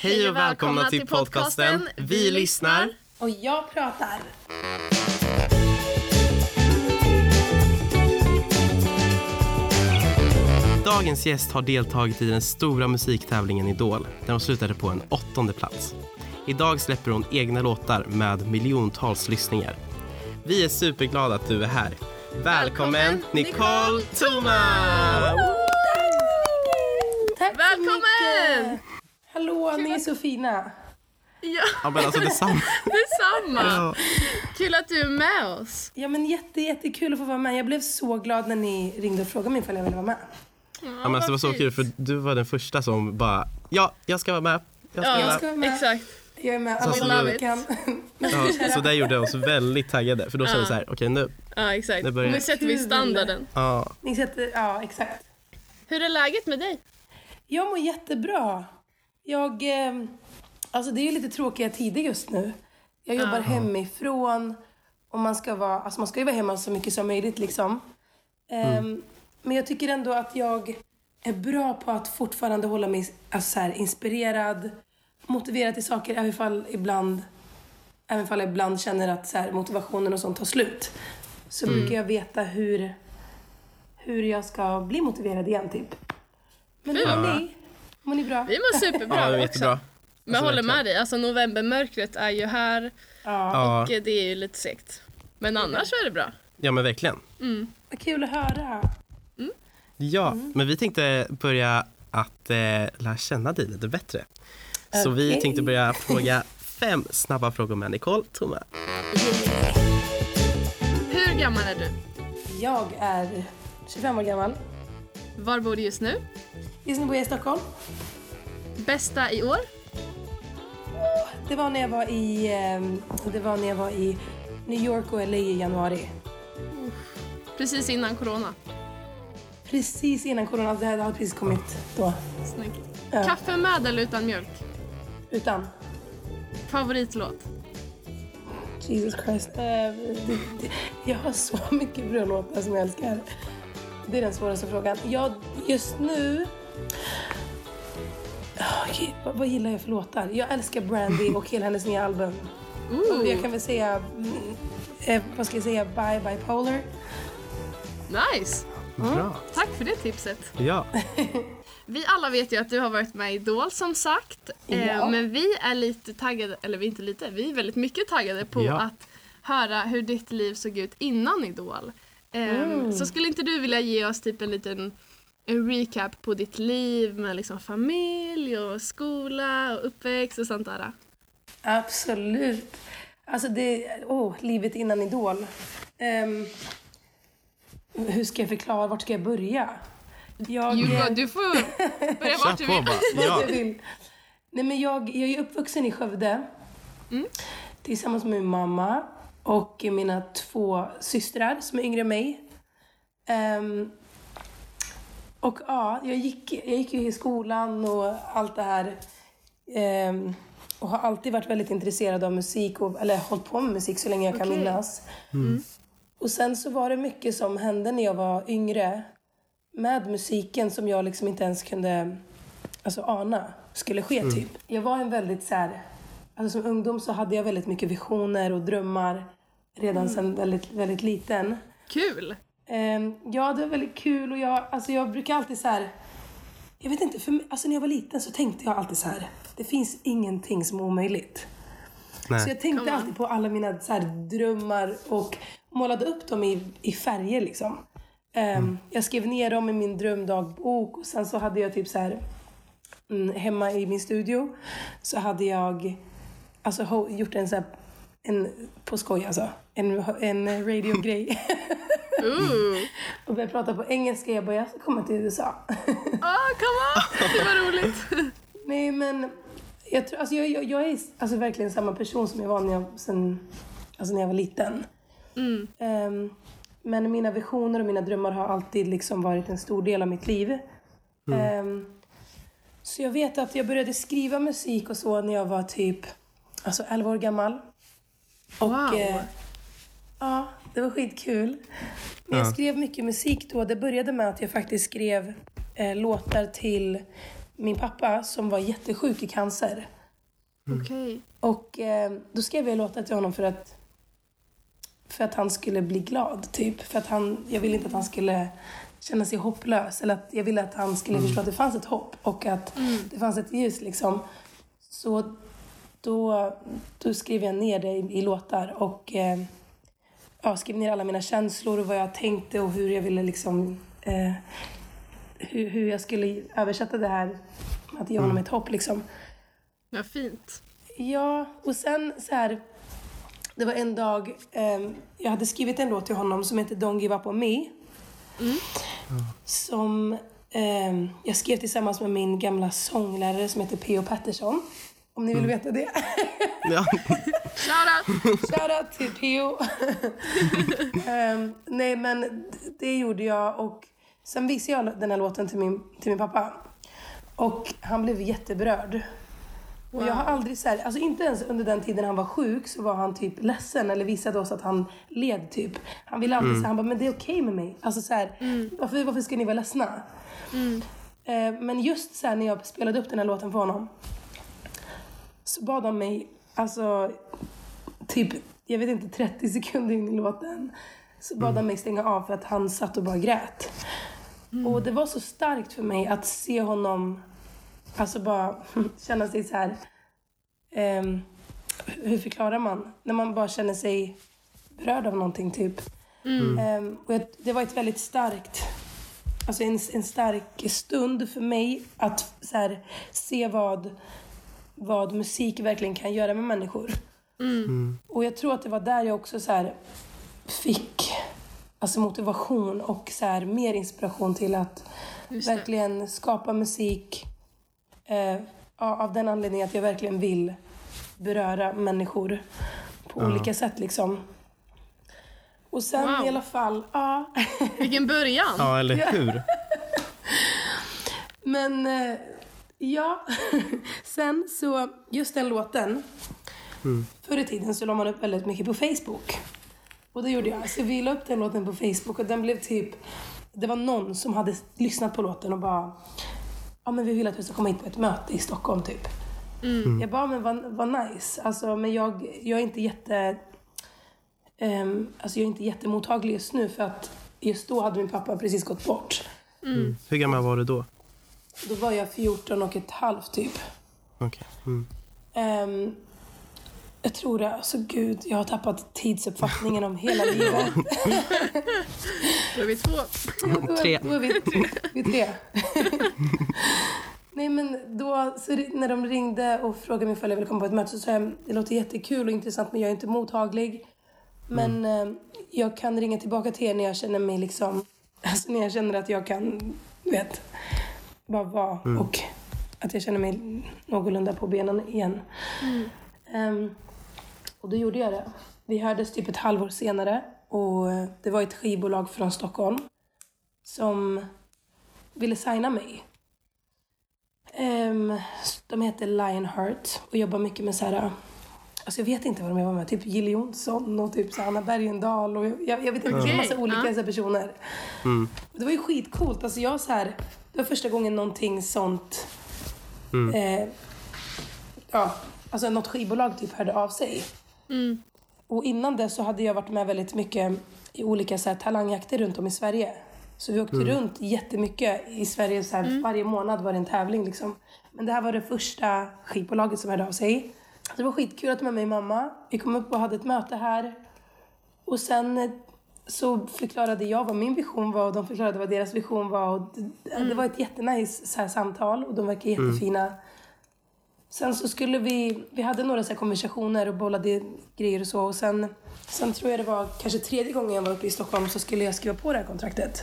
Hej och välkomna till podcasten Vi lyssnar. Och jag pratar. Dagens gäst har deltagit i den stora musiktävlingen Idol där hon slutade på en åttonde plats. Idag släpper hon egna låtar med miljontals lyssningar. Vi är superglada att du är här. Välkommen, Välkommen, Nicole Thoma! Tack så Välkommen! mycket. Hallå, ni är så fina. Ja, Ja men alltså detsamma. detsamma. Ja. Kul att du är med oss. Ja men jätte, jättekul att få vara med. Jag blev så glad när ni ringde och frågade mig ifall jag ville vara med. Ja, men alltså, det var så kul för du var den första som bara ja, jag ska vara med. Jag ska Ja, vara Jag ska med. vara med. exakt. Jag är med Så alla it. kan. Ja, så det gjorde oss väldigt taggade för då kände vi så här, okej nu, Ja, exakt. Nu börjar Nu sätter vi Kul. standarden. ja. Ni sätter, ja exakt. Hur är läget med dig? Jag mår jättebra. Jag, eh, alltså det är lite tråkiga tider just nu. Jag jobbar hemifrån och man ska, vara, alltså man ska ju vara hemma så mycket som möjligt liksom. Ehm, Men jag tycker ändå att jag är bra på att fortfarande hålla mig alltså så här, inspirerad, motiverad till saker, även ifall ibland, även jag ibland känner att så här, motivationen och sånt tar slut. Så brukar jag veta hur, hur jag ska bli motiverad igen typ. Men hur mår ni? Bra? Vi mår superbra ja, också. Men jag Alltså, håller med dig. Alltså novembermörkret är ju här Ja. Och det är ju lite segt. Men annars är det bra. ja men verkligen. Vad kul att höra. Ja, Mm. men vi tänkte börja att eh, lära känna dig lite bättre. Så vi tänkte börja fråga fem snabba frågor med Nicole Thoma. Hur gammal är du? Jag är 25 år gammal. Var bor du just nu? Just nu bor jag i Stockholm. Bästa i år? Det var när jag var i, ehm, det var när jag var i New York och LA i januari. Precis innan corona. Precis innan corona, det hade precis kommit då. Snyggt. Ja. Kaffe med eller utan mjölk? Utan. Favoritlåt? Jesus Christ. Eh, jag har så mycket bra låtar som jag älskar. Det är den svåraste frågan. Jag, just nu... Okej, vad, vad gillar jag för låtar? Jag älskar Brandy och hela hennes nya album. Och jag kan väl säga... mm, Eh, vad ska jag säga? Bye Bipolar. Nice! Bra. Tack för det tipset. Ja, Vi alla vet ju att du har varit med i Idol som sagt. Eh, Ja. Men vi är lite taggade, eller vi är inte lite, vi är väldigt mycket taggade på Ja. att höra hur ditt liv såg ut innan Idol. Eh, Så skulle inte du vilja ge oss typ en liten en recap på ditt liv med liksom familj och skola och uppväxt och sånt där? Absolut. Alltså det... Åh, livet innan Idol. Ehm, hur ska jag förklara? Vart ska jag börja? Jag... You eh, du får börja vart du vill. Ja. vill. Nej, men jag, jag är uppvuxen i Skövde. Tillsammans med min mamma och mina två systrar som är yngre än mig. Ehm, och ja, jag gick, jag gick ju i skolan och allt det här. Ehm, och har alltid varit väldigt intresserad av musik, och, eller hållit på med musik så länge jag kan minnas. Och sen så var det mycket som hände när jag var yngre med musiken som jag liksom inte ens kunde alltså, ana skulle ske typ. Jag var en väldigt så här, alltså som ungdom så hade jag väldigt mycket visioner och drömmar redan sedan väldigt, väldigt liten. Kul! Ehm, ja, det var väldigt kul och jag, alltså jag brukar alltid så här. Jag vet inte, för mig, alltså när jag var liten så tänkte jag alltid så här. Det finns ingenting som är omöjligt. Så nej. jag tänkte alltid på alla mina så här, drömmar och målade upp dem i, i färger liksom. Ehm, Jag skrev ner dem i min drömdagbok och sen så hade jag typ så här mm, hemma i min studio så hade jag alltså ho- gjort en så här, en, på skoj alltså, en, en radiogrej. Ooh. och började prata på engelska. Jag bara, jag ska komma till USA. Ah, come on! Det var roligt. Nej men, jag, tror, alltså, jag, jag, jag är alltså, verkligen samma person som jag var när jag, sen, alltså, när jag var liten. Ehm, men mina visioner och mina drömmar har alltid liksom varit en stor del av mitt liv. Ehm, så jag vet att jag började skriva musik och så när jag var typ alltså 11 år gammal. Och, Wow. eh, ja, det var skitkul. Men jag Ja. skrev mycket musik då. Det började med att jag faktiskt skrev eh, låtar till min pappa som var jättesjuk i cancer. Okej. Och eh, då skrev jag låtar till honom för att för att han skulle bli glad, typ. För att han, jag ville inte att han skulle känna sig hopplös. Eller att jag ville att han skulle förstå att det fanns ett hopp och att det fanns ett ljus liksom. Så då, då skrev jag ner det i, i låtar och eh, ja, skrev ner alla mina känslor och vad jag tänkte och hur jag ville liksom eh, hur, hur jag skulle översätta det här med att ge honom ett hopp liksom. Ja, fint. Ja, och sen så här. Det var en dag, ehm, jag hade skrivit en låt till honom som heter Don't give up on me. Som ehm, jag skrev tillsammans med min gamla sånglärare som heter P.O. Pettersson. Om ni vill veta det. Ja. Shoutout! Shoutout till P.O. Ehm, nej men det gjorde jag och sen visade jag den här låten till min, till min pappa. Och han blev jätteberörd. Och jag har aldrig så här, alltså inte ens under den tiden han var sjuk så var han typ ledsen eller visade oss att han led typ. Han ville alltid säga, han bara, men det är okej med mig. Alltså så här, varför, varför ska ni vara ledsna? Eh, men just så här, när jag spelade upp den här låten för honom så bad han mig, alltså typ, jag vet inte, 30 sekunder in i låten så bad han mig stänga av för att han satt och bara grät. Och det var så starkt för mig att se honom Alltså bara känna sig så här. ehm, hur förklarar man? När man bara känner sig berörd av någonting typ. Ehm, och jag, det var ett väldigt starkt, alltså en, en stark stund för mig att så här, se vad, vad musik verkligen kan göra med människor. Och jag tror att det var där jag också så här, fick alltså motivation och så här, mer inspiration till att verkligen skapa musik eh, av den anledningen att jag verkligen vill beröra människor på olika sätt liksom. Och sen Wow. i alla fall, ja. Vilken början! ja, eller hur? Men eh, ja, sen så, just den låten. Förr i tiden så la man upp väldigt mycket på Facebook. Och det gjorde jag. Så vi la upp den låten på Facebook och den blev typ... Det var någon som hade lyssnat på låten och bara... Ja men vi vill att du ska komma hit på ett möte i Stockholm typ. Jag bara, men vad, vad nice. Alltså men jag, jag är inte jätte... ehm, alltså jag är inte jättemottaglig just nu för att just då hade min pappa precis gått bort. Hur gammal var du då? Då var jag 14 och ett halvt typ. Okej. Mm. Ehm, jag tror det. Alltså gud, jag har tappat tidsuppfattningen om hela livet. Då är vi två. Ja, då, Tre. Då är vi tre. Vi tre. Nej men då, när de ringde och frågade mig ifall jag ville komma på ett möte så sa jag det låter jättekul och intressant men jag är inte mottaglig. Men eh, jag kan ringa tillbaka till er när jag känner mig liksom, alltså när jag känner att jag kan, du vet, bara vara och att jag känner mig någorlunda på benen igen. Ehm, och då gjorde jag det. Vi hördes typ ett halvår senare och det var ett skivbolag från Stockholm som ville signa mig. Ehm, de heter Lionheart och jobbar mycket med så här, alltså jag vet inte vad de jobbar med, typ Jill Johnson och typ så Anna Bergendahl och jag, jag vet inte, Okej, massa olika här personer. Och det var ju skitcoolt, alltså jag så här, det var första gången någonting sånt, eh, ja, alltså något skivbolag typ hörde av sig. Mm. Och innan det så hade jag varit med väldigt mycket i olika så här, talangjakter runt om i Sverige. Så vi åkte runt jättemycket i Sverige. Så här, Varje månad var det en tävling. Liksom. Men det här var det första skivbolaget som hörde av sig. Det var skitkul att ta med mig mamma. Vi kom upp och hade ett möte här. Och sen så förklarade jag vad min vision var och de förklarade vad deras vision var. Och det, det var ett jättenice så här, samtal och de verkar jättefina. Sen så skulle vi, vi hade några så konversationer och bollade grejer och så. Och sen, sen tror jag det var kanske tredje gången jag var uppe i Stockholm så skulle jag skriva på det här kontraktet.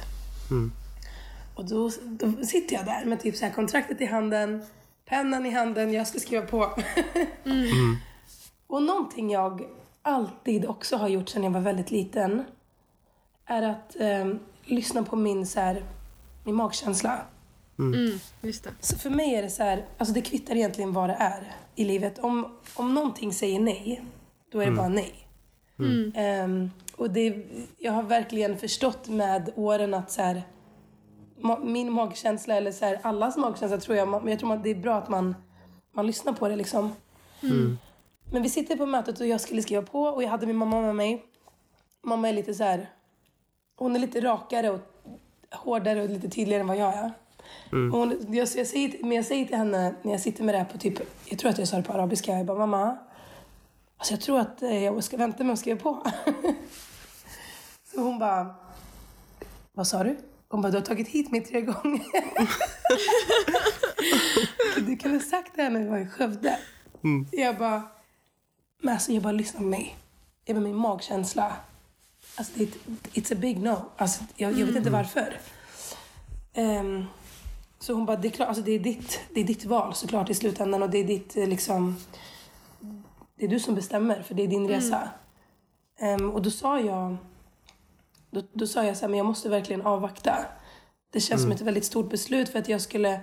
Och då, då sitter jag där med typ så här kontraktet i handen, pennan i handen, jag ska skriva på. och någonting jag alltid också har gjort sedan jag var väldigt liten är att eh, lyssna på min, så här, min magkänsla. Mm, just det. Så för mig är det så här, alltså det kvittar egentligen vad det är i livet. Om, om någonting säger nej, då är det bara nej. Ehm, och det, jag har verkligen förstått med åren att så här, ma- min magkänsla eller så här, allas magkänsla tror jag. Men jag tror att det är bra att man, man lyssnar på det liksom. Men vi sitter på mötet och jag skulle skriva på och jag hade min mamma med mig. Mamma är lite så här, hon är lite rakare och hårdare och lite tydligare än vad jag är. Och Hon, jag, jag, säger, men jag säger till henne när jag sitter med det här på typ, jag tror att jag sa det på arabiska, jag bara mamma, alltså jag tror att eh, jag ska vänta med att skriva på. Så hon bara, vad sa du? Hon bara, du har tagit hit mig tre gånger. du kan ha sagt det här när vi var i Skövde. Jag bara, men alltså jag bara lyssna på mig. Jag bara, min magkänsla. Alltså det, it's a big no. Alltså, jag, jag vet inte varför. Ehm, så hon bara, det är, klart, alltså det, är ditt, det är ditt val såklart i slutändan och det är ditt eh, liksom... Det är du som bestämmer för det är din resa. Ehm, och då sa jag... Då, då sa jag så här, men jag måste verkligen avvakta. Det känns som ett väldigt stort beslut för att jag skulle...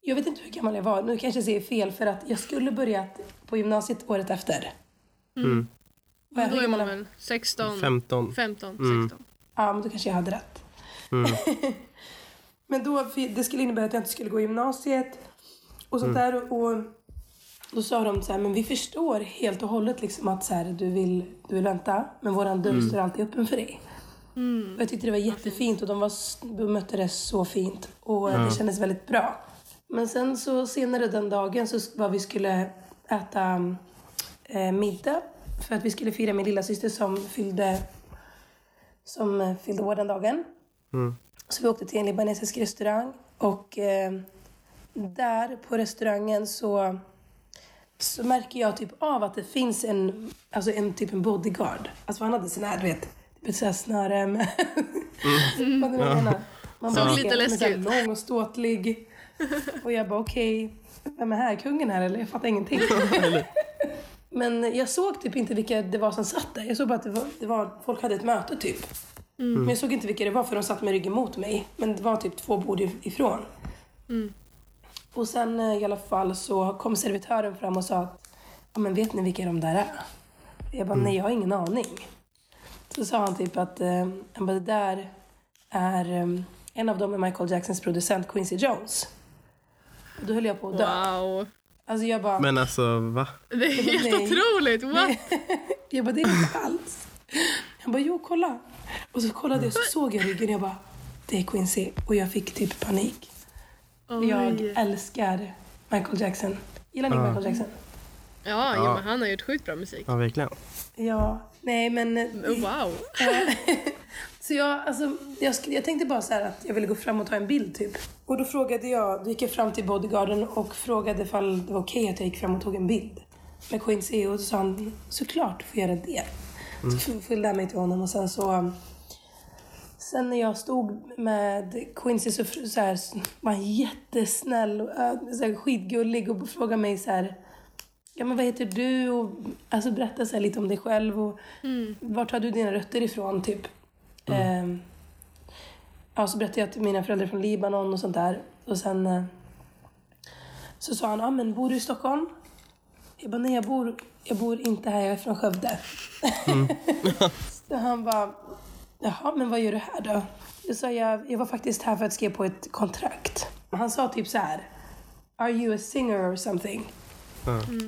Jag vet inte hur gammal jag var. Nu kanske jag säger fel för att jag skulle börjat på gymnasiet året efter. Mm. Vad- Då är man väl 16, 15. 15, Mm. 16. Ja, men då kanske jag hade rätt. men då, det skulle innebära att jag inte skulle gå i gymnasiet och sånt där. Och då sa de så här, men vi förstår helt och hållet liksom att så här, du, vill, du vill vänta, men våran dörr står alltid öppen för dig. Och jag tyckte det var jättefint och de var, bemötte det så fint. Och det kändes väldigt bra. Men sen så senare den dagen så var vi skulle äta eh, middag. För att vi skulle fira min lilla syster som fyllde som fyllde år den dagen. Så vi åkte till en libanesisk restaurang och eh, där på restaurangen så, så märker jag typ av att det finns en, alltså en typ en bodyguard. Alltså han hade sån här, du vet, typ ett sånt här snöre med... Vad du menar? Man Såg bara lite läskig ut. Lång och ståtlig. Och jag bara okej, vem är här? Kungen här eller? Jag fattar ingenting. Men jag såg typ inte vilka det var som satt där. Jag såg bara att det var, det var folk hade ett möte typ. Men jag såg inte vilka det var för de satt med ryggen mot mig. Men det var typ två bord if- ifrån. Och sen eh, i alla fall så kom servitören fram och sa att ja, men vet ni vilka de där är? Jag bara, nej jag har ingen aning. Så sa han typ att eh, han bara, det där är eh, en av dem är Michael Jacksons producent Quincy Jones. Och då höll jag på att dö. Wow. Alltså jag bara, Men alltså, va? Det är helt Nej. otroligt. What? Jag bara, det är inte alls. Han bara, jo kolla. Och så kollade jag så såg jag ryggen och jag bara, det är Quincy. Och jag fick typ panik. Jag Oj. älskar Michael Jackson. Gillar ni Michael Jackson? Ja, Ja. ja, men han har gjort sjukt bra musik. Ja, verkligen. Ja. Nej men... Wow. Så jag, alltså, jag, sk- jag tänkte bara så här att jag ville gå fram och ta en bild typ. Och då frågade jag, då gick jag fram till bodyguarden och frågade ifall det var okej att jag gick fram och tog en bild med Quincy. Och då sa han, såklart du får göra det. Så f- följde jag mig till honom och sen så... Sen när jag stod med Quincy så, så här, var han jättesnäll och äh, så här, skitgullig och frågade mig så här Ja men vad heter du? Och, alltså berätta så lite om dig själv och vart har du dina rötter ifrån typ? Ehm, ja så berättade jag att mina föräldrar är från Libanon och sånt där. Och sen eh, så sa han, ja men bor du i Stockholm? Jag bara, nej jag bor, jag bor inte här, jag är från Skövde. så han bara, jaha men vad gör du här då? Då sa jag, jag var faktiskt här för att skriva på ett kontrakt. Han sa typ så här, are you a singer or something?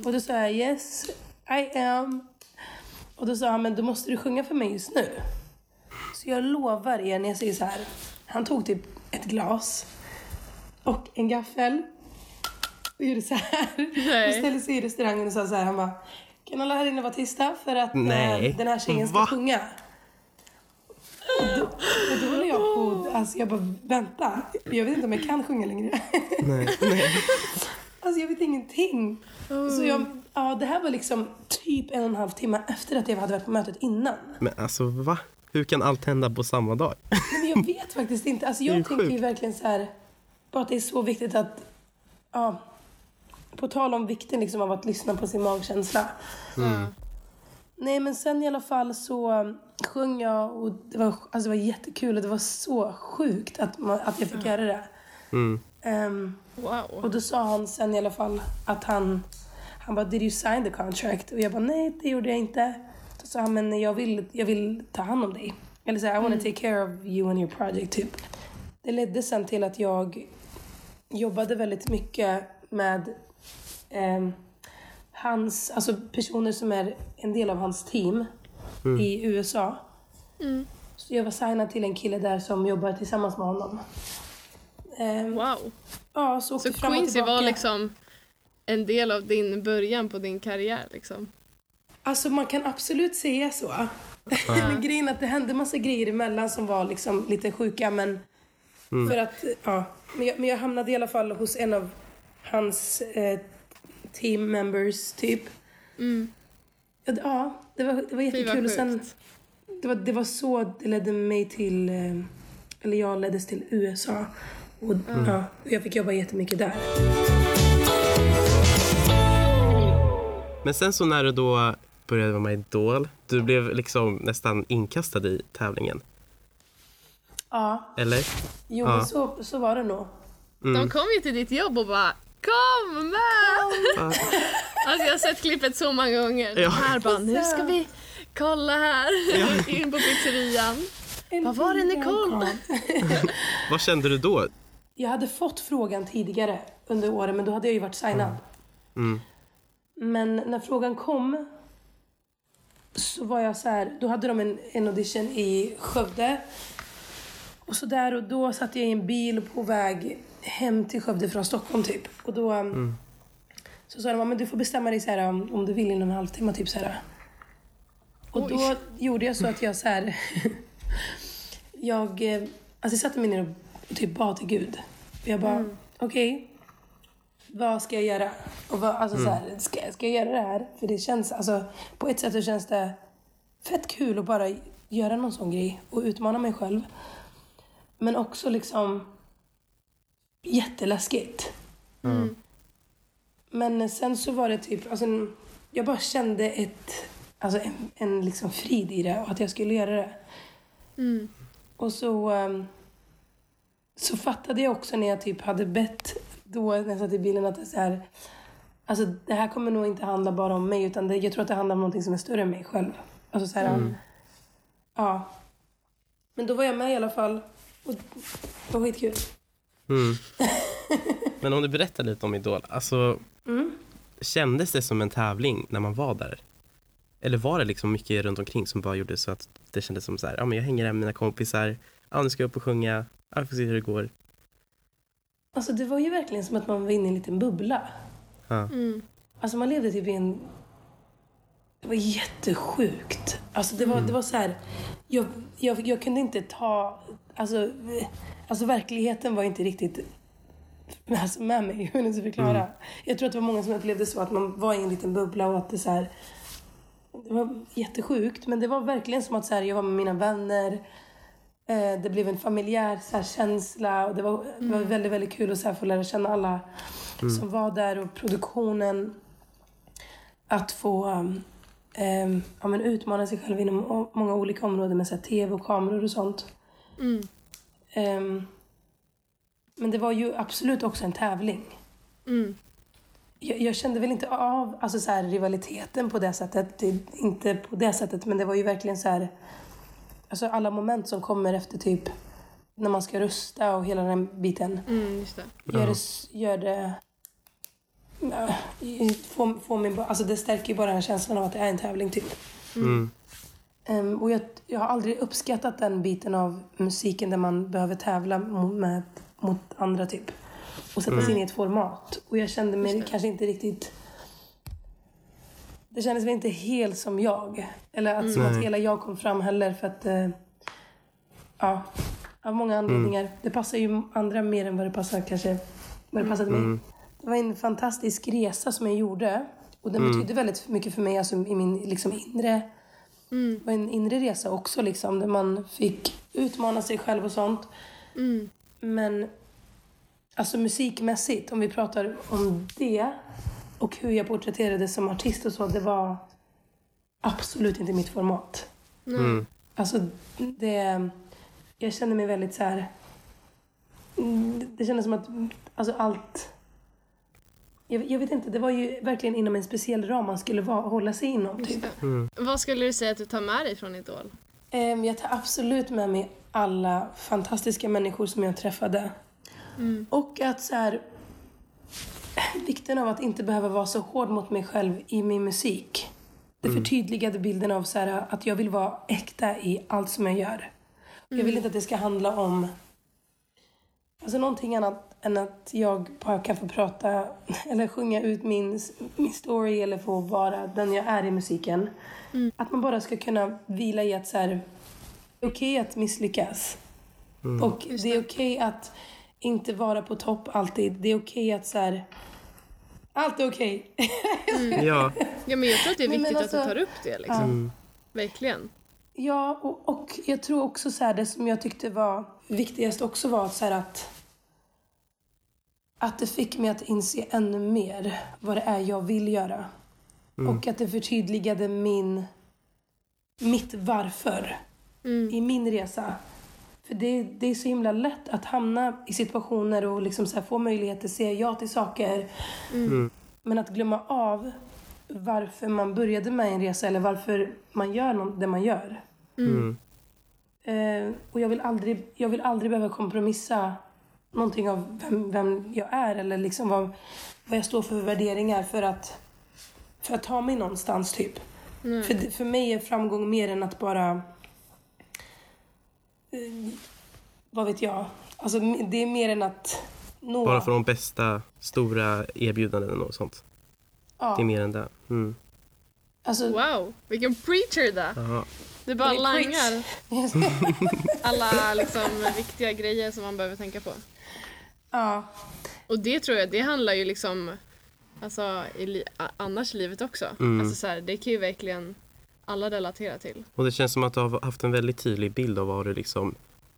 Och då sa jag yes, I am. Och då sa han, men då måste du sjunga för mig just nu. Så jag lovar er när jag säger så här. Han tog typ ett glas och en gaffel och gjorde så här. Nej. Och ställde sig i restaurangen och sa så här. Han bara, kan alla här inne vara tysta för att Nej. eh, den här tjejen ska Va? sjunga? Och då, och då håller jag på, alltså jag bara vänta. Jag vet inte om jag kan sjunga längre. Nej, nej. Alltså jag vet ingenting. Så jag, ja, det här var liksom typ en och en halv timme efter att jag hade varit på mötet innan. Men alltså, va? Hur kan allt hända på samma dag? Men jag vet faktiskt inte. Alltså jag tänker ju verkligen så här, bara att det är så viktigt att, ja, på tal om vikten liksom av att lyssna på sin magkänsla. Nej men sen i alla fall så um, sjöng jag och det var, alltså det var jättekul och det var så sjukt att, man, att jag fick göra det. Mm. Ehm, Wow. Och då sa han sen i alla fall att han, han bara, did you sign the contract? Och jag bara, nej det gjorde jag inte. Då sa han, men jag vill, jag vill ta hand om dig. Eller så här, I want to take care of you and your project typ. det ledde sen till att jag jobbade väldigt mycket med eh, hans, alltså personer som är en del av hans team i USA. Mm. Så jag var signad till en kille där som jobbar tillsammans med honom. Eh, Wow. Ja, så Så Quincy var liksom en del av din början på din karriär liksom. Alltså man kan absolut säga så. men grejen att det hände massa grejer emellan som var liksom lite sjuka men för att, ja. Men jag, men jag hamnade i alla fall hos en av hans eh, team members typ. Mm. Ja, det- Ja, det var, det var Fy vad jättekul. Och sen, det, var, det var så det ledde mig till, eh, eller jag leddes till USA. Och ja, jag fick jobba jättemycket där. Men sen så när du då började vara med Idol, du blev liksom nästan inkastad i tävlingen. Ja, Eller? jo Ja. så, så var det nog. De kom ju till ditt jobb och bara Kom med! Alltså jag har sett klippet så många gånger. Ja. Här bara, nu ska vi kolla här. In på pizzerian. Vad var det, Nicole? Vad kände du då? Jag hade fått frågan tidigare under åren, men då hade jag ju varit signad. Mm. Men när frågan kom så var jag så här, då hade de en, en audition i Skövde. Och så där och då satt jag i en bil på väg hem till Skövde från Stockholm typ. Och då um, så sa de, men du får bestämma dig så här, om, om du vill inom en halvtimme typ så här. Och då Oj. gjorde jag så att jag så här, jag, eh, alltså jag satte mig ner och typ bad till Gud. Och jag bara, okej, vad ska jag göra? Och vad, alltså så här, ska, ska jag göra det här? För det känns, alltså på ett sätt så känns det fett kul att bara göra någon sån grej och utmana mig själv. Men också liksom jätteläskigt. Men sen så var det typ, alltså, jag bara kände ett, alltså en, en liksom frid i det och att jag skulle göra det. Mm. Och så, ehm, så fattade jag också när jag typ hade bett då när jag satt i bilen att det är så här, alltså det här kommer nog inte handla bara om mig utan det, jag tror att det handlar om någonting som är större än mig själv. Alltså så här, ja. Men då var jag med i alla fall och det var skitkul. Mm. Men om du berättar lite om Idol, alltså Mm. kändes det som en tävling när man var där? Eller var det liksom mycket runt omkring som bara gjorde så att det kändes som så här, ja men jag hänger här med mina kompisar, ja nu ska jag upp och sjunga, ja vi får se hur det går. Alltså det var ju verkligen som att man var inne i en liten bubbla. Ja. Mm. Alltså man levde typ i en... Det var jättesjukt. Alltså det var, det var så här... Jag, jag, jag kunde inte ta... Alltså, alltså verkligheten var inte riktigt alltså med mig. Hur jag ska förklara. Jag tror att det var många som upplevde så att man var i en liten bubbla och att det så här... Det var jättesjukt. Men det var verkligen som att så här, jag var med mina vänner. Eh, det blev en familjär så här, känsla. Och det var, det var väldigt, väldigt kul att så här, få lära känna alla som var där och produktionen. Att få um, ja, men utmana sig själv inom många olika områden med så här, tv och kameror och sånt. Mm. Ehm, men det var ju absolut också en tävling. Mm. Jag, jag kände väl inte av alltså, så här, rivaliteten på det sättet. Det, inte på det sättet, men det var ju verkligen så här... Alltså alla moment som kommer efter typ när man ska rösta och hela den biten. Mm, just det. Gör det... Gör det får, får bara- alltså det stärker ju bara den känslan av att det är en tävling typ. Mm. Ehm, och jag, jag har aldrig uppskattat den biten av musiken där man behöver tävla mot, med, mot andra typ. Och sätta sig in i ett format. Och jag kände mig kanske inte riktigt... Det kändes väl inte helt som jag. Eller att, som att hela jag kom fram heller för att... eh, ja, av många anledningar. Det passar ju andra mer än vad det passar kanske vad det passade mig. Det var en fantastisk resa som jag gjorde. Och den betydde väldigt mycket för mig alltså, i min liksom, inre Mm. det var en inre resa också liksom, där man fick utmana sig själv och sånt. Mm. Men alltså musikmässigt, om vi pratar om det och hur jag porträtterades som artist och så, det var absolut inte mitt format. Mm. Alltså, det... Jag kände mig väldigt så här... mm, Det kändes som att alltså allt... Jag, jag vet inte, det var ju verkligen inom en speciell ram man skulle vara, hålla sig inom. Typ. Det. Vad skulle du säga att du tar med dig från Idol? Ehm, Jag tar absolut med mig alla fantastiska människor som jag träffade. Och att så här, vikten av att inte behöva vara så hård mot mig själv i min musik. Det förtydligade bilden av så här, att jag vill vara äkta i allt som jag gör. Jag vill inte att det ska handla om alltså någonting annat än att jag bara kan få prata eller sjunga ut min, min story eller få vara den jag är i musiken. Att man bara ska kunna vila i att så här, det är okej att misslyckas. Och det är okej att inte vara på topp alltid. Det är okej att så här, allt är okej. Ja, Ja, men jag tror att det är viktigt att alltså- du tar upp det. Liksom. Verkligen. Ja, och, och jag tror också så här, det som jag tyckte var viktigast också var så här att att det fick mig att inse ännu mer vad det är jag vill göra. Och att det förtydligade min, mitt varför i min resa. För det, det är så himla lätt att hamna i situationer och liksom så här få möjlighet att säga ja till saker. Men att glömma av varför man började med en resa eller varför man gör det man gör. Eh, och jag vill, aldrig, jag vill aldrig behöva kompromissa någonting av vem, vem jag är eller liksom vad, vad jag står för värderingar för att, för att ta mig någonstans typ. För, det- för mig är framgång mer än att bara... Eh, vad vet jag? Alltså det är mer än att nå... bara för de bästa stora erbjudanden och sånt. ja, Det är mer än det. Mm. alltså, Wow, vilken preacher där. Ja. Du bara Det är langar alla liksom, viktiga grejer som man behöver tänka på. ja. Och det tror jag, det handlar ju liksom alltså, i li- annars i livet också. Alltså, så här, det kan ju verkligen alla relatera till. Och det känns som att du har haft en väldigt tydlig bild av vad du liksom,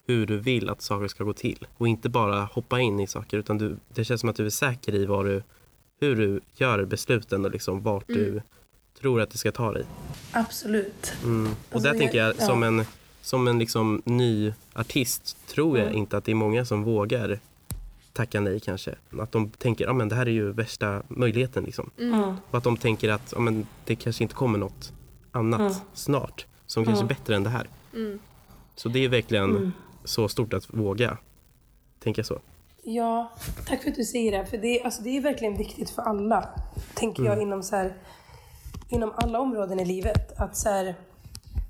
hur du vill att saker ska gå till. Och inte bara hoppa in i saker utan du, det känns som att du är säker i vad du, hur du gör besluten och liksom vart du tror att det ska ta dig. Absolut. Mm. Och Alltså, där tänker jag ja. som en, som en liksom ny artist tror jag inte att det är många som vågar tacka nej kanske. Att de tänker att ah, det här är ju värsta möjligheten liksom. Mm. Och att de tänker att ah, men det kanske inte kommer något annat Mm. snart som kanske är bättre än det här. Mm. Så det är verkligen Mm. så stort att våga tänka så. Ja, tack för att du säger det. För det, är- alltså, det är verkligen viktigt för alla, tänker jag, inom, så här, inom alla områden i livet. Att, så här,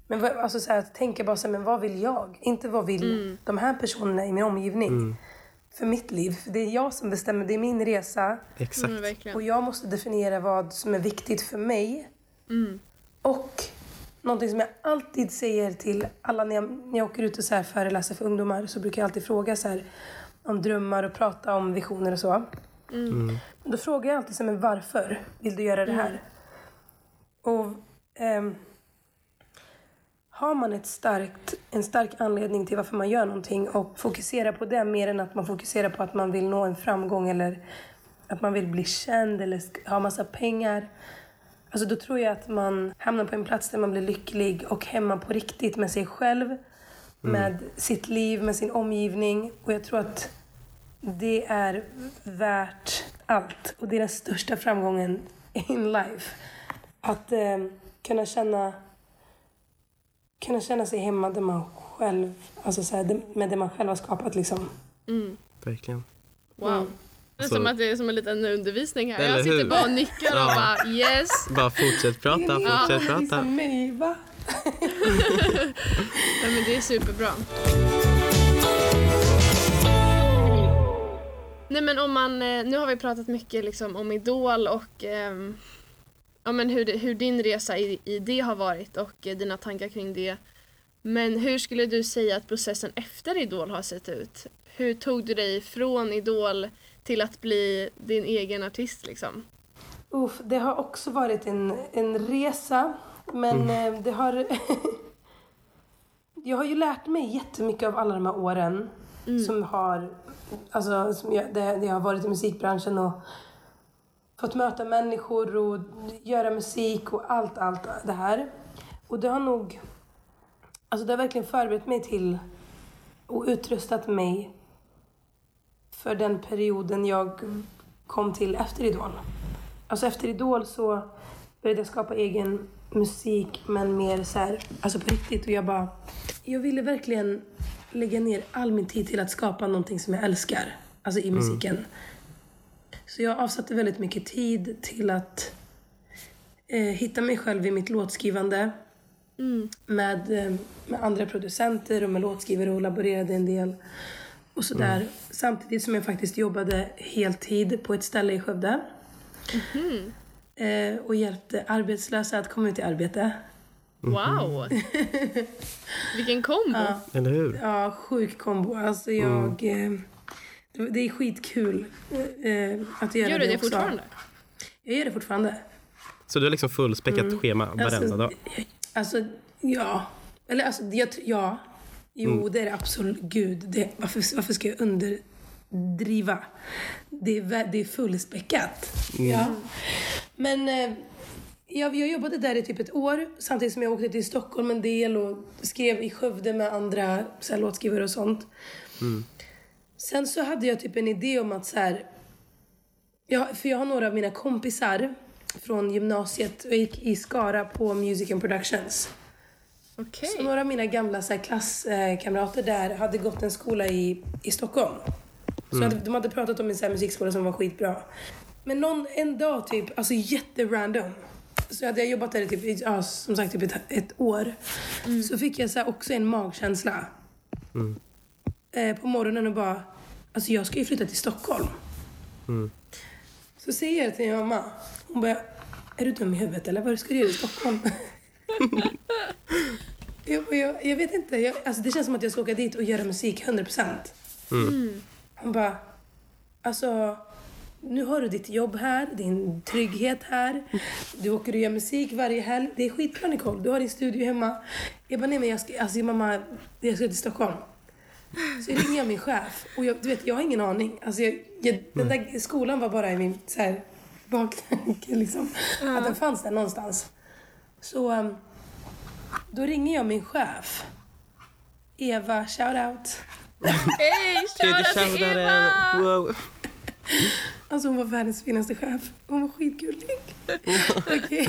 men, vad- alltså, så här, att tänka bara så här, men vad vill jag? Inte vad vill de här personerna i min omgivning? För mitt liv. För det är jag som bestämmer, det är min resa. Exakt. Mm. Och jag måste definiera vad som är viktigt för mig. Och någonting som jag alltid säger till alla när jag, när jag åker ut och så här föreläser för ungdomar så brukar jag alltid fråga så här, om drömmar och prata om visioner och så. Då frågar jag alltid så här, men varför vill du göra det här? Och ehm, har man ett starkt, en stark anledning till varför man gör någonting och fokuserar på det mer än att man fokuserar på att man vill nå en framgång eller att man vill bli känd eller ha massa pengar. Alltså då tror jag att man hamnar på en plats där man blir lycklig och hemma på riktigt med sig själv, med sitt liv, med sin omgivning. Och jag tror att det är värt allt. Och det är den största framgången in life. Att eh, kunna känna kunna känna sig hemma där man själv, alltså så här, med det man själv har skapat liksom. Verkligen. Wow. Är Så- som att det är som en liten undervisning här. Eller jag sitter hur? bara och nickar och Ja. bara yes. Bara fortsätt prata, fortsätt prata. Mig, va? Ja, men det är superbra. Nej men om man, eh, nu har vi pratat mycket liksom om Idol och ehm, ja, men hur, det, hur din resa i, i det har varit och eh, dina tankar kring det. Men hur skulle du säga att processen efter Idol har sett ut? Hur tog du dig från Idol till att bli din egen artist liksom? Uff, det har också varit en, en resa. Men eh, det har... jag har ju lärt mig jättemycket av alla de här åren. Som har... Alltså, som jag, det, det har varit i musikbranschen och fått möta människor och göra musik och allt, allt det här. Och det har nog... Alltså det har verkligen förberett mig till och utrustat mig för den perioden jag kom till efter Idol. Alltså efter Idol så började jag skapa egen musik men mer så här, alltså på riktigt. Och jag bara, jag ville verkligen lägga ner all min tid till att skapa någonting som jag älskar. Alltså i musiken. Så jag avsatte väldigt mycket tid till att eh, hitta mig själv i mitt låtskrivande. Med, eh, med andra producenter och med låtskrivare och laborerade en del. Och sådär. Samtidigt som jag faktiskt jobbade heltid på ett ställe i Skövde. Eh, och hjälpte arbetslösa att komma ut i arbete. Wow! Vilken kombo! Eller hur? Ja, sjuk kombo. Alltså jag... Eh, det- det är skitkul eh, att göra Gör det du det också. fortfarande? Jag gör det fortfarande. Så du har liksom fullspäckat schema varenda Alltså, dag? Alltså, ja. Eller alltså, jag, ja. Jo, Mm. det är det absolut. Gud, det, varför, varför ska jag underdriva? Det är, det är fullspäckat. Mm. Ja. Men eh, jag, jag jobbade där i typ ett år samtidigt som jag åkte till Stockholm en del och skrev i Skövde med andra så här, låtskrivare och sånt. Sen så hade jag typ en idé om att så här, Ja, för jag har några av mina kompisar från gymnasiet och jag gick i Skara på Music and Productions. Okej. Så några av mina gamla så här, klasskamrater där hade gått en skola i, i Stockholm. Så hade, de hade pratat om en så här, musikskola som var skitbra. Men någon, en dag typ, alltså jätterandom. Så hade jag jobbat där i typ, ja, som sagt typ ett, ett år. Så fick jag så här, också en magkänsla. Eh, på morgonen och bara, alltså jag ska ju flytta till Stockholm. Så säger jag till min mamma. Hon bara, är du dum i huvudet eller? Vad ska du göra i Stockholm? jag, jag, jag vet inte. Jag, alltså det känns som att jag ska åka dit och göra musik 100%. Hon bara, alltså nu har du ditt jobb här, din trygghet här. Du åker och gör musik varje helg. Det är skitbra Nicole. Du har din studio hemma. Jag bara, nej men jag ska, alltså mamma, jag ska till Stockholm. Så jag ringer jag min chef och jag, du vet, jag har ingen aning. Alltså jag, jag, den där skolan var bara i min så här, baktanke liksom. Att den fanns där någonstans. Så um, då ringer jag min chef. Eva, shout out. Hej! Shoutout till. Eva! Wow. Alltså hon var världens finaste chef. Hon var skitgullig. Okej.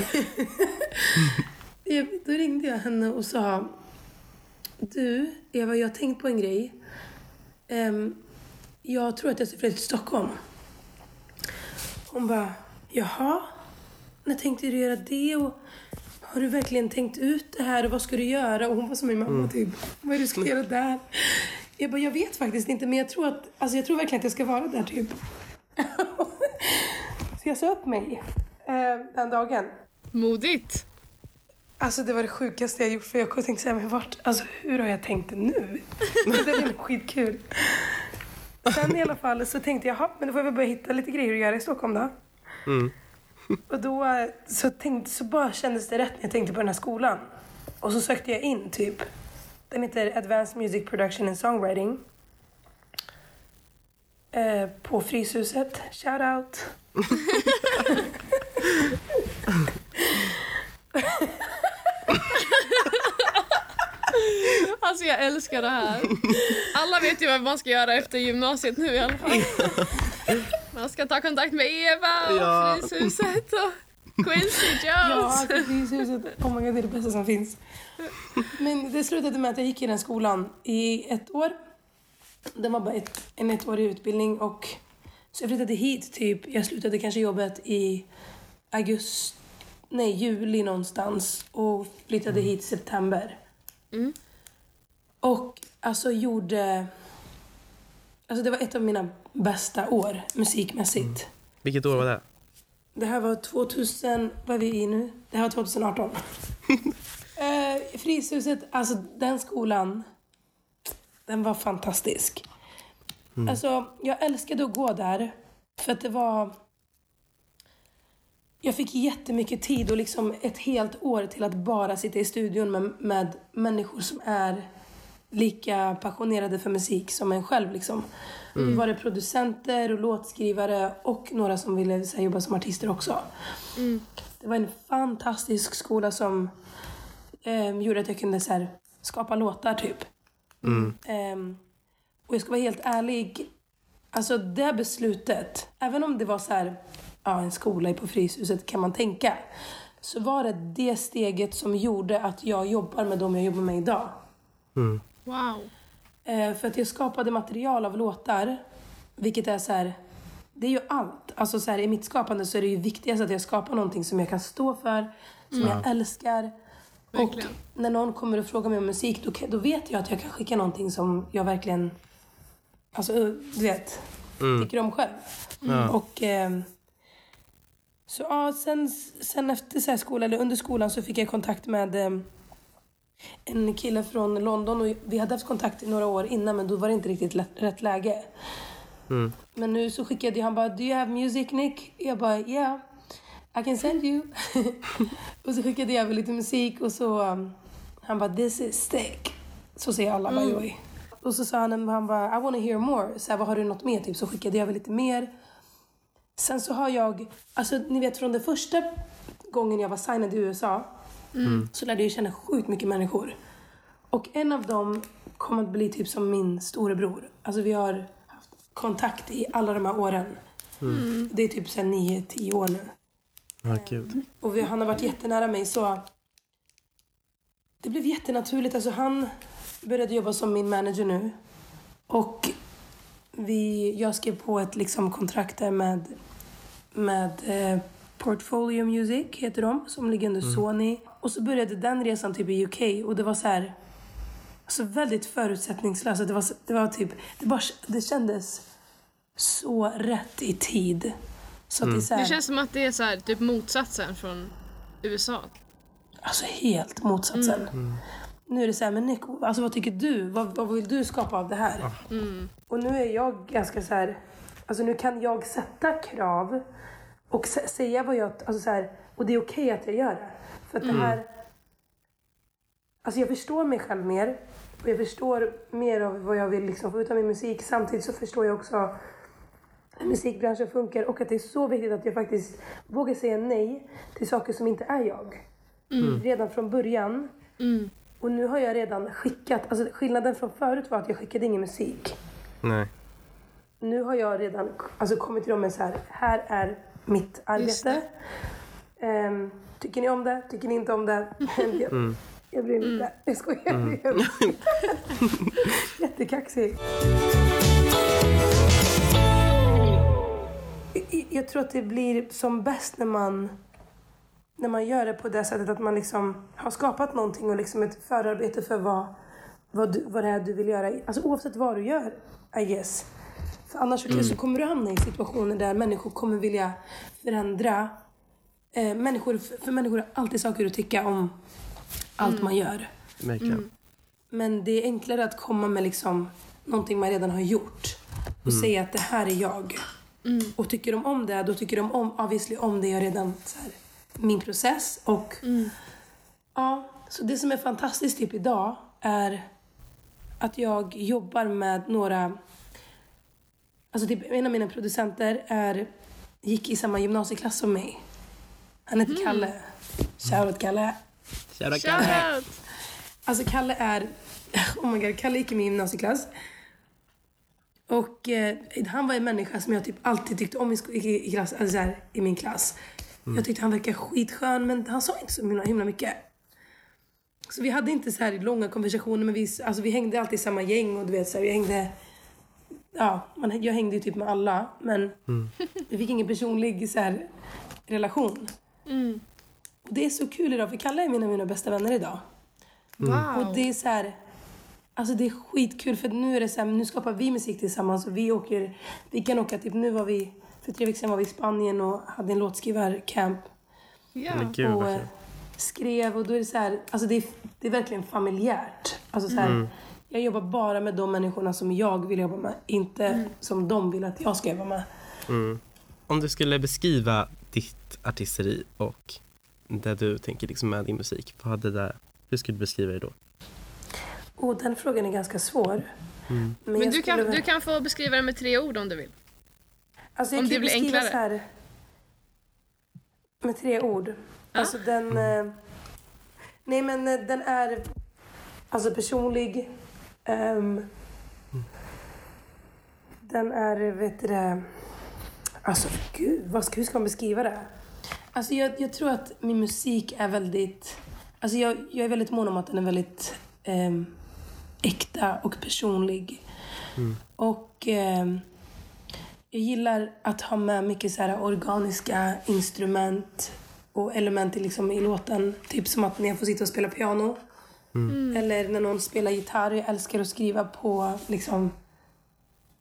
Då ringde jag henne och sa Du, Eva, jag har tänkt på en grej. Ehm, jag tror att jag ska flytta till Stockholm. Hon bara, jaha? När tänkte du göra det? Och har du verkligen tänkt ut det här? Och vad ska du göra? Och hon var som min mamma typ. Vad är det du ska göra där? Jag bara, jag vet faktiskt inte. Men jag tror att, alltså jag tror verkligen att jag ska vara där typ. Så jag sa upp mig eh, den dagen. Modigt! Alltså det var det sjukaste jag gjort för jag tänkte såhär, men vart, alltså hur har jag tänkt nu? det är skitkul. Sen i alla fall så tänkte jag, "Jaha, men då får jag väl börja hitta lite grejer att göra i Stockholm då. Och då så, tänkte, så bara kändes det rätt när jag tänkte på den här skolan. Och så sökte jag in typ. Den heter Advanced Music Production and Songwriting. Eh, på Fryshuset. Shout out. Alltså jag älskar det här. Alla vet ju vad man ska göra efter gymnasiet nu i alla fall. Man ska ta kontakt med Eva och Ja. Fryshuset och Quincy Ja, Jones. alltså Fryshuset. Oh my god, det är det bästa som finns. Men det slutade med att jag gick i den skolan i ett år. Det var bara ett, en ettårig utbildning och så jag flyttade hit typ, jag slutade kanske jobbet i augusti, nej juli någonstans och flyttade hit i september. Och alltså gjorde, alltså det var ett av mina bästa år musikmässigt. Vilket år var det? Det här var 2000, vad är vi i nu? Det här var 2018. eh, Fryshuset, alltså den skolan, den var fantastisk. Alltså, jag älskade att gå där. För att det var... Jag fick jättemycket tid och liksom ett helt år till att bara sitta i studion med, med människor som är lika passionerade för musik som en själv. Liksom. Då var det producenter och låtskrivare och några som ville så här, jobba som artister också. Det var en fantastisk skola som eh, gjorde att jag kunde så här, skapa låtar typ. Ehm, och jag ska vara helt ärlig. Alltså det beslutet, även om det var så här, ja, en skola på Fryshuset kan man tänka. Så var det det steget som gjorde att jag jobbar med dem jag jobbar med idag. Wow. Eh, för att jag skapade material av låtar, vilket är så här, det är ju allt. Alltså så här, i mitt skapande så är det ju viktigast att jag skapar någonting som jag kan stå för, som jag älskar. Verkligen. Och när någon kommer och frågar mig om musik, då, då vet jag att jag kan skicka någonting som jag verkligen, alltså du vet, tycker om själv. Och ehm, så ja, sen, sen efter så här skolan, eller under skolan så fick jag kontakt med ehm, en kille från London och vi hade haft kontakt i några år innan men då var det inte riktigt lätt, rätt läge. Men nu så skickade jag, han bara, do you have music Nick? Jag bara, yeah. I can send you. och så skickade jag över lite musik och så, um, han bara, this is stick. Så säger alla the way. Och så sa han, han bara, I wanna hear more. Så här, vad har du något mer? Typ, så skickade jag över lite mer. Sen så har jag, alltså ni vet från den första gången jag var signad i USA så lärde jag känna sjukt mycket människor. Och en av dem kom att bli typ som min storebror. Alltså vi har haft kontakt i alla de här åren. Det är typ sen 9-10 år nu. Gud. Och vi, han har varit jättenära mig så det blev jättenaturligt. Alltså han började jobba som min manager nu. Och vi, jag skrev på ett liksom kontrakt där med, med eh, Portfolio Music, heter de, som ligger under Sony. Och så började den resan typ i UK och det var så här alltså väldigt förutsättningslöst. Det var, det var typ, det, bara, det kändes så rätt i tid. Så att det så här, Det känns som att det är så här, typ motsatsen från USA. Alltså helt motsatsen. Nu är det så här, men Nick, alltså vad tycker du? Vad, vad vill du skapa av det här? Och nu är jag ganska så här, alltså nu kan jag sätta krav och sä- säga vad jag, alltså så här, och det är okej att jag gör det. För att det här, alltså jag förstår mig själv mer och jag förstår mer av vad jag vill liksom få ut av min musik. Samtidigt så förstår jag också hur musikbranschen funkar och att det är så viktigt att jag faktiskt vågar säga nej till saker som inte är jag. Redan från början. Och nu har jag redan skickat, alltså skillnaden från förut var att jag skickade ingen musik. Nej. Nu har jag redan alltså, kommit till dem med så här, här är mitt arbete. Ehm, tycker ni om det? Tycker ni inte om det? jag, jag bryr mig inte. Jag skojar. Är Jättekaxig. Jag- Jag tror att det blir som bäst när man när man gör det på det sättet att man liksom har skapat någonting och liksom ett förarbete för vad, vad, du, vad det är du vill göra. Alltså oavsett vad du gör, I guess. För annars så, så kommer du hamna i situationer där människor kommer vilja förändra. Eh, människor, för människor har alltid saker att tycka om allt man gör. Verkligen. Men det är enklare att komma med liksom någonting man redan har gjort. Och säga att det här är jag. Och tycker de om det, då tycker de om, obviously om det jag redan, så här, min process. Och ja, så det som är fantastiskt typ idag är att jag jobbar med några, alltså typ en av mina producenter är, gick i samma gymnasieklass som mig. Han heter Kalle. Shoutout Kalle. Kära Shout out! Alltså Kalle är... Oh my god, Kalle gick i min gymnasieklass. Och eh, han var en människa som jag typ alltid tyckte om i, i, i, klass, alltså så här, i min klass. Jag tyckte han verkade skitskön men han sa inte så himla, himla mycket. Så vi hade inte så här långa konversationer men vi, alltså, vi hängde alltid i samma gäng och du vet så här, vi hängde... Ja, man, jag hängde ju typ med alla men vi fick ingen personlig så här, relation. Och det är så kul idag för Kalle är av mina bästa vänner idag. Wow. Och det är så här, alltså det är skitkul för nu är det så här, nu skapar vi musik tillsammans och vi åker, vi kan åka typ, nu var vi, för tre veckor sedan var vi i Spanien och hade en låtskrivarcamp Ja. Gud och eh, skrev och då är det så här, alltså det är, det är verkligen familjärt. Alltså så här, jag jobbar bara med de människorna som jag vill jobba med, inte som de vill att jag ska jobba med. Om du skulle beskriva ditt artisteri och det du tänker liksom med din musik, vad hade det, hur skulle du beskriva det då? Och den frågan är ganska svår. Men, Men jag du kan, du kan få beskriva det med tre ord om du vill. Alltså jag Om kan det blir beskriva enklare. så här med tre ord. Alltså den... Eh, nej men eh, den är alltså personlig. Ehm, den är, vet du det... Alltså gud, vad ska, hur ska man beskriva det? Alltså jag, jag tror att min musik är väldigt... Alltså jag, jag är väldigt mån om att den är väldigt... ehm, äkta och personlig. Och eh, jag gillar att ha med mycket så här organiska instrument och element i, liksom, i låten. Typ som att när jag får sitta och spela piano. Eller när någon spelar gitarr. Jag älskar att skriva på liksom,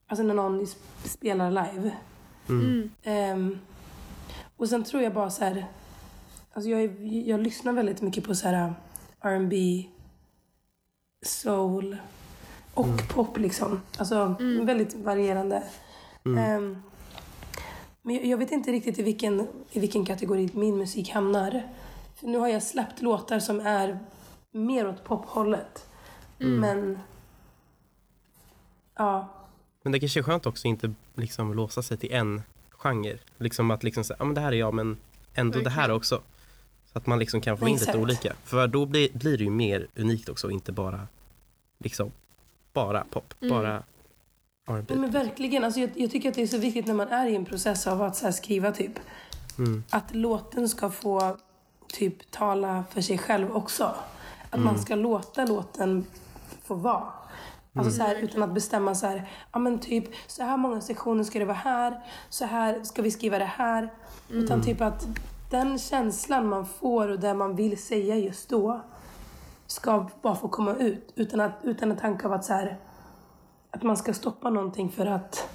alltså när någon sp- spelar live. Ehm, och sen tror jag bara så här, alltså jag, jag lyssnar väldigt mycket på så här R&B, soul och pop liksom. Alltså väldigt varierande. Ehm, men jag, jag vet inte riktigt i vilken, i vilken kategori min musik hamnar. För nu har jag släppt låtar som är mer åt pophållet. Men... Ja. Men det kanske är skönt också att inte liksom låsa sig till en genre. Liksom att liksom säga, ja men det här är jag men ändå det här också. Så att man liksom kan få in Exakt. lite olika. För då blir, blir det ju mer unikt också inte bara liksom bara pop, bara R&B. Men verkligen. Alltså jag, jag tycker att det är så viktigt när man är i en process av att så här skriva typ. Mm. Att låten ska få typ tala för sig själv också. Att man ska låta låten få vara. Alltså så här, utan att bestämma så här, ja men typ så här många sektioner ska det vara här, så här ska vi skriva det här. Utan typ att den känslan man får och det man vill säga just då ska bara få komma ut. Utan att, utan en tanke av att så här, att man ska stoppa någonting för att...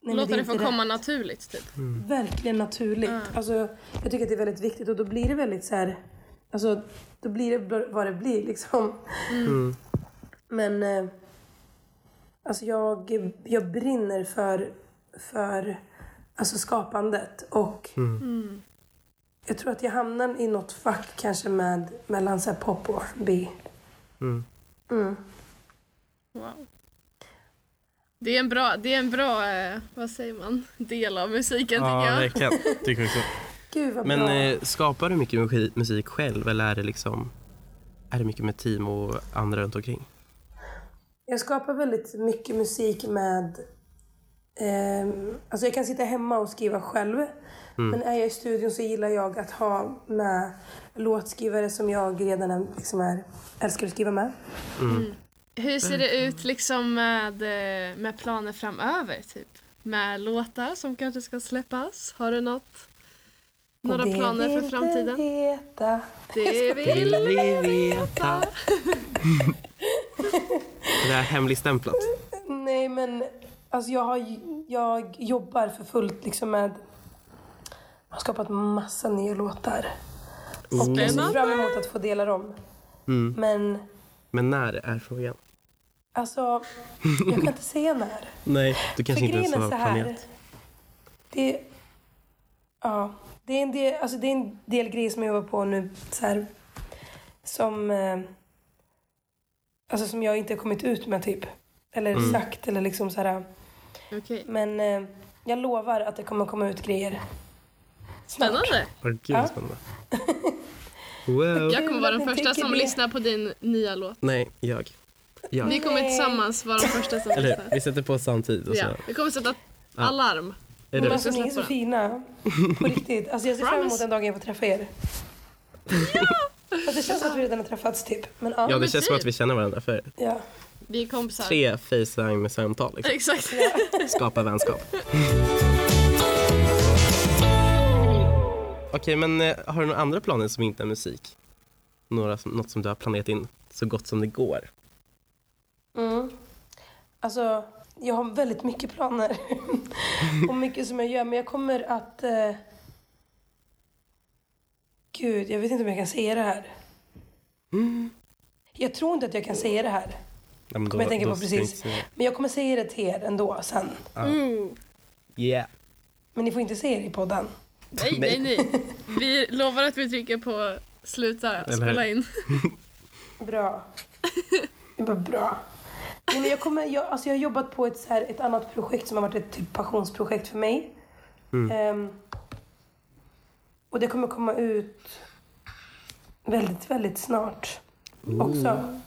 Nej, Låta är det få inte komma rätt. naturligt typ. Verkligen naturligt. Alltså, jag tycker att det är väldigt viktigt och då blir det väldigt så här... Alltså, då blir det vad det blir liksom. Men... Eh, alltså jag, jag brinner för, för alltså skapandet och jag tror att jag hamnar i något fack kanske med mellan så här pop och R&B. Mm. Mm. Wow. Det är en bra, det är en bra eh, vad säger man, del av musiken Ja, tycker jag. verkligen. Tycker jag också. Gud vad Men bra. eh, skapar du mycket musik- själv eller är det liksom är det mycket med team och andra runt omkring? Jag skapar väldigt mycket musik med... ehm, alltså jag kan sitta hemma och skriva själv. Men är jag i studion så gillar jag att ha med låtskrivare som jag redan är, liksom är, älskar att skriva med. Hur ser det ut liksom med, eh, med planer framöver typ? Med låtar som kanske ska släppas? Har du något? Några det planer för framtiden? Veta. Det vill vi veta. det är hemligstämplat. Nej men alltså jag, har, jag jobbar för fullt liksom med... Jag har skapat massa nya låtar. Och jag ser fram emot att få dela dem. Mm. Men Men när är frågan? alltså, jag kan inte säga när. Nej, du För kanske inte ens har så här. planerat. Det, ja, det, är en del, alltså det är en del grejer som jag jobbar på nu. Så här, som, eh, alltså som jag inte har kommit ut med typ. Eller Mm. sagt eller liksom så här. Okej, Men eh, jag lovar att det kommer komma ut grejer. spännande. Åh, gud Ja. vad spännande. Wow. Jag kommer vara den första som det. lyssnar på din nya låt. Nej, jag. jag. Vi kommer Nej. tillsammans vara de första som Eller lyssnar. Vi sätter på samtidigt och så. Ja, vi kommer sätta alarm. Är Men det alltså, ni är så fina. På riktigt. Alltså, jag ser fram emot den dagen jag får träffa er. Fast det känns som att vi redan har träffats typ. Men ja. Ja, det känns som att vi känner varandra för ja. Vi är kompisar. tre Facetime-samtal. Liksom. Exakt. Skapa vänskap. Okej, men eh, har du några andra planer som inte är musik? Några, något som du har planerat in så gott som det går? Mm. Alltså, jag har väldigt mycket planer. och mycket som jag gör. Men jag kommer att... Eh... Gud, jag vet inte om jag kan säga det här. Jag tror inte att jag kan säga det här. Ja, men Kommer jag tänka på jag precis. säga- Men jag kommer säga det till er ändå sen. Mm. Yeah. Men ni får inte säga det i podden. Nej, nej, nej. Vi lovar att vi trycker på sluta spela in. Bra. Det var bra. Nej, men jag, kommer, jag, alltså jag har jobbat på ett, så här, ett annat projekt som har varit ett typ passionsprojekt för mig. Ehm, och det kommer komma ut väldigt, väldigt snart också.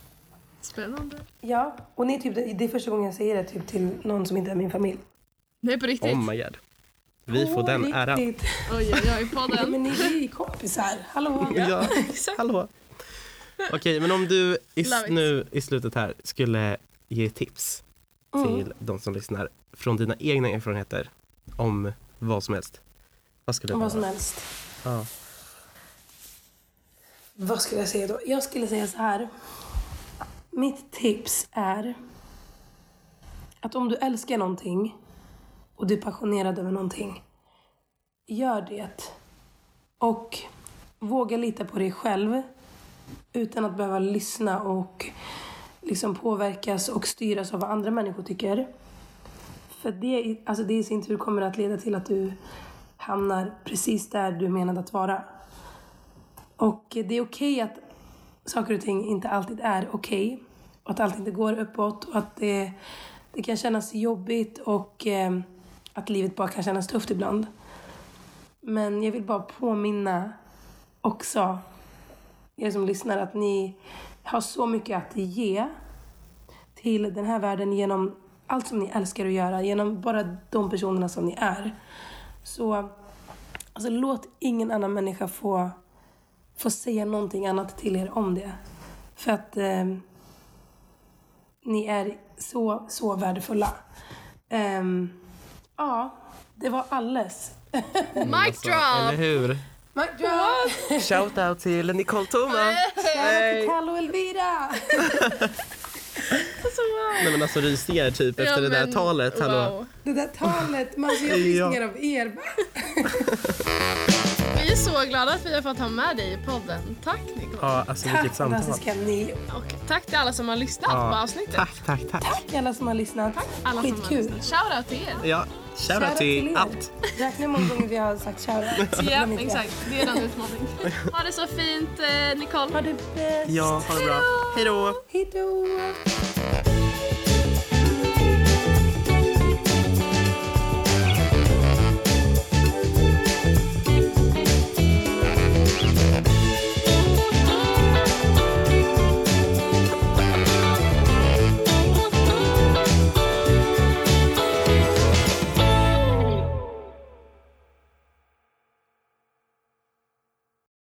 Spännande. Ja, och ni, typ, det det är första gången jag säger det typ, till någon som inte är min familj. Nej, på riktigt. Oh my god. Vi får den äran. Oj, oj, oj, på Ja, den. men ni är ju kompisar. Hallå? Ja, hallå. Okej, men om du i, nu i slutet här skulle ge tips till de som lyssnar från dina egna erfarenheter om vad som helst. Vad skulle det Om vad som helst. Ja. Vad skulle jag säga då? Jag skulle säga så här. Mitt tips är att om du älskar någonting och du är passionerad över någonting, gör det. Och våga lita på dig själv utan att behöva lyssna och liksom påverkas och styras av vad andra människor tycker. För det, i- alltså det i sin tur kommer att leda till att du hamnar precis där du menade att vara. Och det är okej att saker och ting inte alltid är okej. Och att allt inte går uppåt och att det, det kan kännas jobbigt och eh, att livet bara kan kännas tufft ibland. Men jag vill bara påminna också er som lyssnar att ni har så mycket att ge till den här världen genom allt som ni älskar att göra, genom bara de personerna som ni är. Så alltså, låt ingen annan människa få få säga någonting annat till er om det. För att eh, ni är så, så värdefulla. Ehm, ja, det var alles. Mic Alltså, eller drop! hur? Drop! Shout out till Nicole till Kalle och Elvira! Alltså. Nej men alltså rysningar typ efter Ja, det där men, talet. Hallå. wow. Det där talet, man ser rysningar av er. Vi är så glada att vi har fått ha med dig i podden. Tack Nicole. Ja, alltså vilket Tack samtal. ni. Och tack till alla som har lyssnat på Ja, avsnittet. tack, tack, tack. Tack alla som har lyssnat. Alla som har Skitkul. lyssnat. Shoutout till er. Ja, shoutout Shoutout till er. allt. Räkna hur många gånger vi har sagt shoutout. Ja, exakt. Det är den utmaningen. Ha det så fint eh, Nicole. Ha det bäst. Ja, ha det bra. Hej då. Hej då.